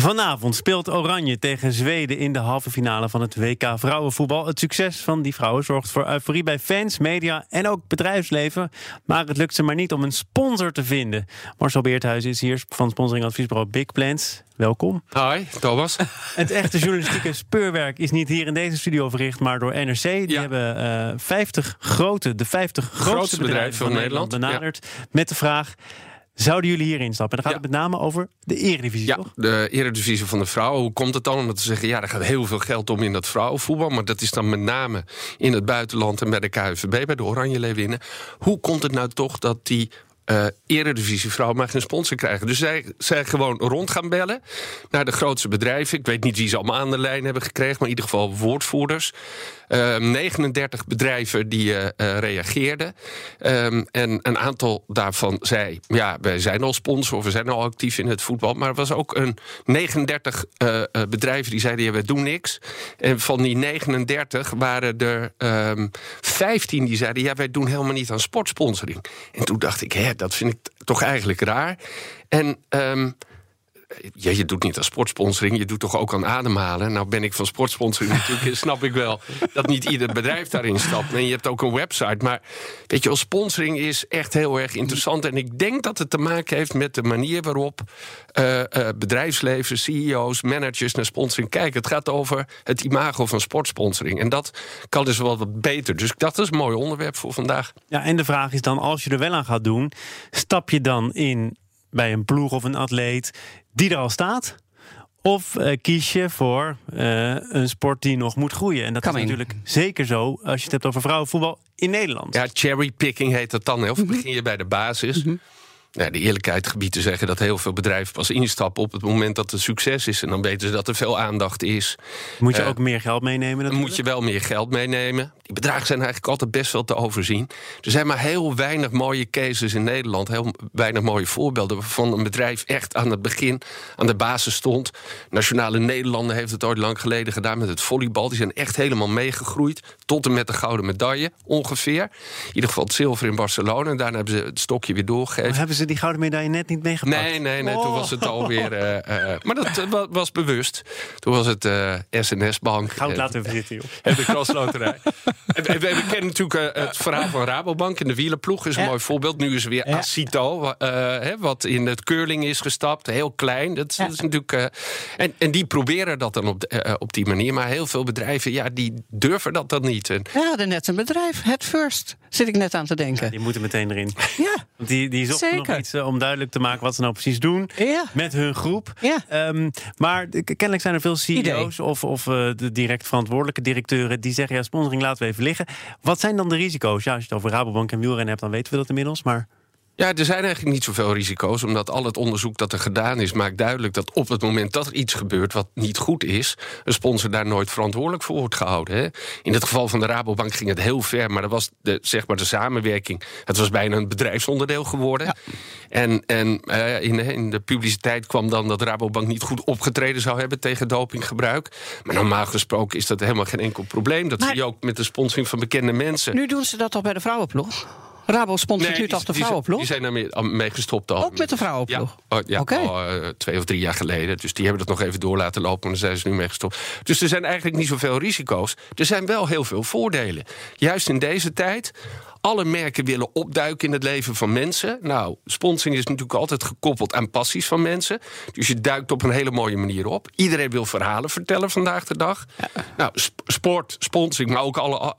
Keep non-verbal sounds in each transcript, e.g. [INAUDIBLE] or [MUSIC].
Vanavond speelt Oranje tegen Zweden in de halve finale van het WK vrouwenvoetbal. Het succes van die vrouwen zorgt voor euforie bij fans, media en ook bedrijfsleven. Maar het lukt ze maar niet om een sponsor te vinden. Marcel Beerthuis is hier van sponsoringadviesbureau Big Plans. Welkom. Hi, Thomas. [LAUGHS] Het echte journalistieke speurwerk is niet hier in deze studio verricht, maar door NRC. Die hebben uh, eh, 50 grote, de 50 grootste, grootste bedrijven, van, Nederland benaderd met de vraag zouden jullie hierin stappen? En dan gaat het met name over de eredivisie, ja, toch? de eredivisie van de vrouwen. Hoe komt het dan? Omdat ze zeggen, ja, er gaat heel veel geld om in dat vrouwenvoetbal... maar dat is dan met name in het buitenland en bij de KNVB, bij de Oranje Leeuwinnen. Hoe komt het nou toch dat die uh, eredivisie vrouw maar geen sponsor krijgen. Dus zij, zij gewoon rond gaan bellen naar de grootste bedrijven. Ik weet niet wie ze allemaal aan de lijn hebben gekregen, maar in ieder geval woordvoerders. 39 ehm, bedrijven die uh, reageerden. Um, en een aantal daarvan zei: Ja, wij zijn al sponsor, we zijn al actief in het voetbal. Maar er was ook een 39 uh, bedrijven die zeiden: Ja, wij doen niks. En van die 39 waren er um, 15 die zeiden: Ja, wij doen helemaal niet aan sportsponsoring. En toen dacht ik: Hè, dat vind ik toch eigenlijk raar. En ja, je doet niet aan sportsponsoring, je doet toch ook aan ademhalen. Nou ben ik van sportsponsoring natuurlijk, [LAUGHS] snap ik wel dat niet ieder bedrijf daarin stapt. En je hebt ook een website. Maar weet je wel, sponsoring is echt heel erg interessant. En ik denk dat het te maken heeft met de manier waarop uh, uh, bedrijfsleven, CEO's, managers naar sponsoring kijken. Het gaat over het imago van sportsponsoring. En dat kan dus wel wat beter. Dus dat is een mooi onderwerp voor vandaag. Ja, en de vraag is dan, als je er wel aan gaat doen, stap je dan in bij een ploeg of een atleet die er al staat? Of uh, kies je voor uh, een sport die nog moet groeien? En dat is natuurlijk zeker zo als je het hebt over vrouwenvoetbal in Nederland. Ja, cherrypicking heet dat dan. Of begin je bij de basis. Mm ja, de eerlijkheid gebied te zeggen dat heel veel bedrijven pas instappen op het moment dat het succes is. En dan weten ze dat er veel aandacht is. Moet je uh, ook meer geld meenemen? Moet je wel meer geld meenemen. Die bedragen zijn eigenlijk altijd best wel te overzien. Er zijn maar heel weinig mooie cases in Nederland. Heel weinig mooie voorbeelden waarvan een bedrijf echt aan het begin aan de basis stond. Nationale Nederlanden heeft het ooit lang geleden gedaan met het volleybal. Die zijn echt helemaal meegegroeid. Tot en met de gouden medaille ongeveer. In ieder geval het zilver in Barcelona. En daarna hebben ze het stokje weer doorgegeven ze die gouden medaille net niet meegepakt? Nee, nee, nee. Toen was het alweer. Uh, uh, maar dat uh, was bewust. Toen was het SNS-bank. Goud laten we zitten, joh. En de crossloterij. [LAUGHS] en, we, we, kennen natuurlijk het verhaal van Rabobank in de wielenploeg. is een mooi voorbeeld. Nu is weer ja. Acito, hè, wat in het curling is gestapt. Heel klein. Dat, ja. dat is natuurlijk. en, en die proberen dat dan op, op die manier. Maar heel veel bedrijven, ja, die durven dat dan niet. En, ja, hadden net een bedrijf. Het First. Zit ik net aan te denken. Ja, die moeten meteen erin. [LAUGHS] Ja. Want die, die zochten nog iets uh, om duidelijk te maken wat ze nou precies doen. Ja. Met hun groep. Ja. Um, maar kennelijk zijn er veel CEO's of, of uh, de direct verantwoordelijke directeuren die zeggen: ja, sponsoring laten we even liggen. Wat zijn dan de risico's? Ja, als je het over Rabobank en wielrennen hebt, dan weten we dat inmiddels. Maar. Ja, er zijn eigenlijk niet zoveel risico's, omdat al het onderzoek dat er gedaan is, maakt duidelijk dat op het moment dat er iets gebeurt wat niet goed is, een sponsor daar nooit verantwoordelijk voor wordt gehouden. Hè. In het geval van de Rabobank ging het heel ver, maar dat was de, zeg maar de samenwerking. Het was bijna een bedrijfsonderdeel geworden. Ja. En, en uh, in, in, de publiciteit kwam dan dat Rabobank niet goed opgetreden zou hebben tegen dopinggebruik. Maar normaal gesproken is dat helemaal geen enkel probleem. Dat maar, zie je ook met de sponsoring van bekende mensen. Nu doen ze dat toch bij de vrouwenploeg? Rabo sponsort nu toch de vrouwenploeg? Die zijn daarmee mee gestopt al. Ook met de vrouwenploeg? Ja, oh, ja okay. al, uh, twee of drie jaar geleden. Dus die hebben dat nog even door laten lopen. En daar zijn ze nu mee gestopt. Dus er zijn eigenlijk niet zoveel risico's. Er zijn wel heel veel voordelen. Juist in deze tijd alle merken willen opduiken in het leven van mensen. Nou, sponsoring is natuurlijk altijd gekoppeld aan passies van mensen. Dus je duikt op een hele mooie manier op. Iedereen wil verhalen vertellen vandaag de dag. Nou, sport, sponsoring, maar ook alle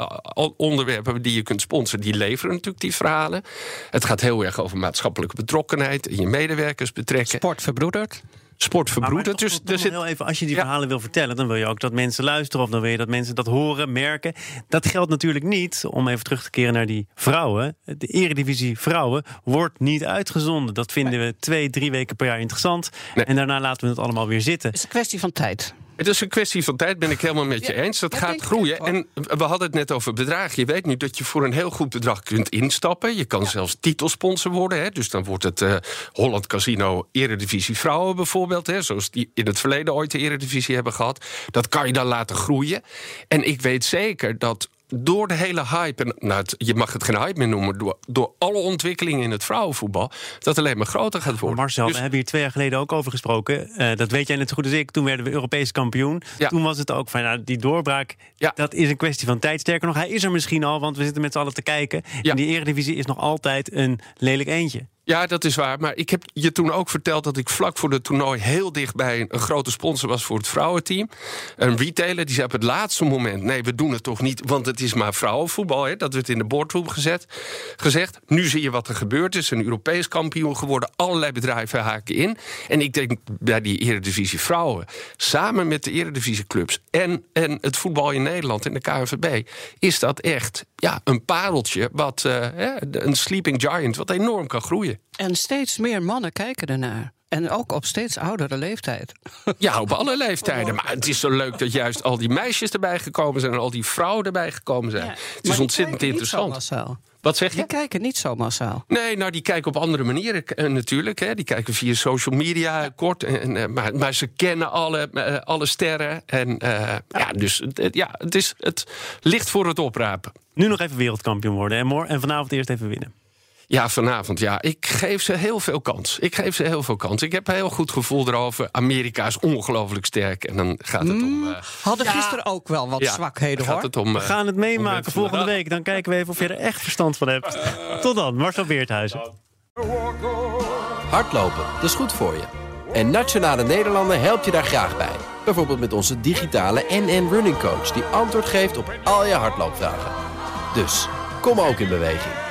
onderwerpen die je kunt sponsoren, die leveren natuurlijk die verhalen. Het gaat heel erg over maatschappelijke betrokkenheid en je medewerkers betrekken. Sport verbroedert sport verbroedert. Dus, dus heel even, als je die verhalen wil vertellen, dan wil je ook dat mensen luisteren of dan wil je dat mensen dat horen, merken. Dat geldt natuurlijk niet, om even terug te keren naar die vrouwen. De Eredivisie Vrouwen wordt niet uitgezonden. Dat vinden we twee, drie weken per jaar interessant. En daarna laten we het allemaal weer zitten. Het is een kwestie van tijd. Het is een kwestie van tijd, ben ik helemaal met je eens. Dat gaat groeien. En we hadden het net over bedrag. Je weet nu dat je voor een heel goed bedrag kunt instappen. Je kan zelfs titelsponsor worden. Hè. Dus dan wordt het uh, Holland Casino Eredivisie Vrouwen bijvoorbeeld. Hè, zoals die in het verleden ooit de Eredivisie hebben gehad. Dat kan je dan laten groeien. En ik weet zeker dat door de hele hype, en nou, je mag het geen hype meer noemen, door, door alle ontwikkelingen in het vrouwenvoetbal, dat alleen maar groter gaat worden. Marcel, dus, we hebben hier twee jaar geleden ook over gesproken. Uh, dat weet jij net zo goed als ik. Toen werden we Europees kampioen. Toen was het ook van nou, die doorbraak, ja. dat is een kwestie van tijd. Sterker nog, hij is er misschien al, want we zitten met z'n allen te kijken. En die Eredivisie is nog altijd een lelijk eentje. Ja, dat is waar. Maar ik heb je toen ook verteld dat ik vlak voor het toernooi heel dichtbij een grote sponsor was voor het vrouwenteam. Een retailer die zei op het laatste moment: nee, we doen het toch niet, want het is maar vrouwenvoetbal. Hè? Dat werd in de boardroom gezet, gezegd. Nu zie je wat er gebeurt is. Een Europees kampioen geworden. Allerlei bedrijven haken in. En ik denk bij die Eredivisie Vrouwen, samen met de Eredivisieclubs en, en het voetbal in Nederland en de KNVB, is dat echt ja, een pareltje, wat, uh, een sleeping giant, wat enorm kan groeien. En steeds meer mannen kijken ernaar. En ook op steeds oudere leeftijd. [LAUGHS] Ja, op alle leeftijden. Maar het is zo leuk dat juist al die meisjes erbij gekomen zijn en al die vrouwen erbij gekomen zijn. het is ontzettend interessant. Wat zeg je? Die kijken niet zo massaal. Nee, nou, die kijken op andere manieren uh, natuurlijk. Hè. Die kijken via social media kort. En, uh, maar, maar, ze kennen alle, uh, alle sterren. En ja, dus ja, het, is, het ligt voor het oprapen. Nu nog even wereldkampioen worden en, en vanavond eerst even winnen. Ja, vanavond. Ja, ik geef ze heel veel kans. Ik geef ze heel veel kans. Ik heb een heel goed gevoel erover. Amerika is ongelooflijk sterk. En dan gaat het om. Uh, hadden gisteren ook wel wat zwakheden hoor. Het om, we gaan het meemaken volgende week. Dan kijken we even of je er echt verstand van hebt. Tot dan, Marcel Beerthuizen. Hardlopen, dat is goed voor je. En Nationale Nederlanden helpt je daar graag bij. Bijvoorbeeld met onze digitale NN Running Coach... die antwoord geeft op al je hardloopvragen. Dus, kom ook in beweging.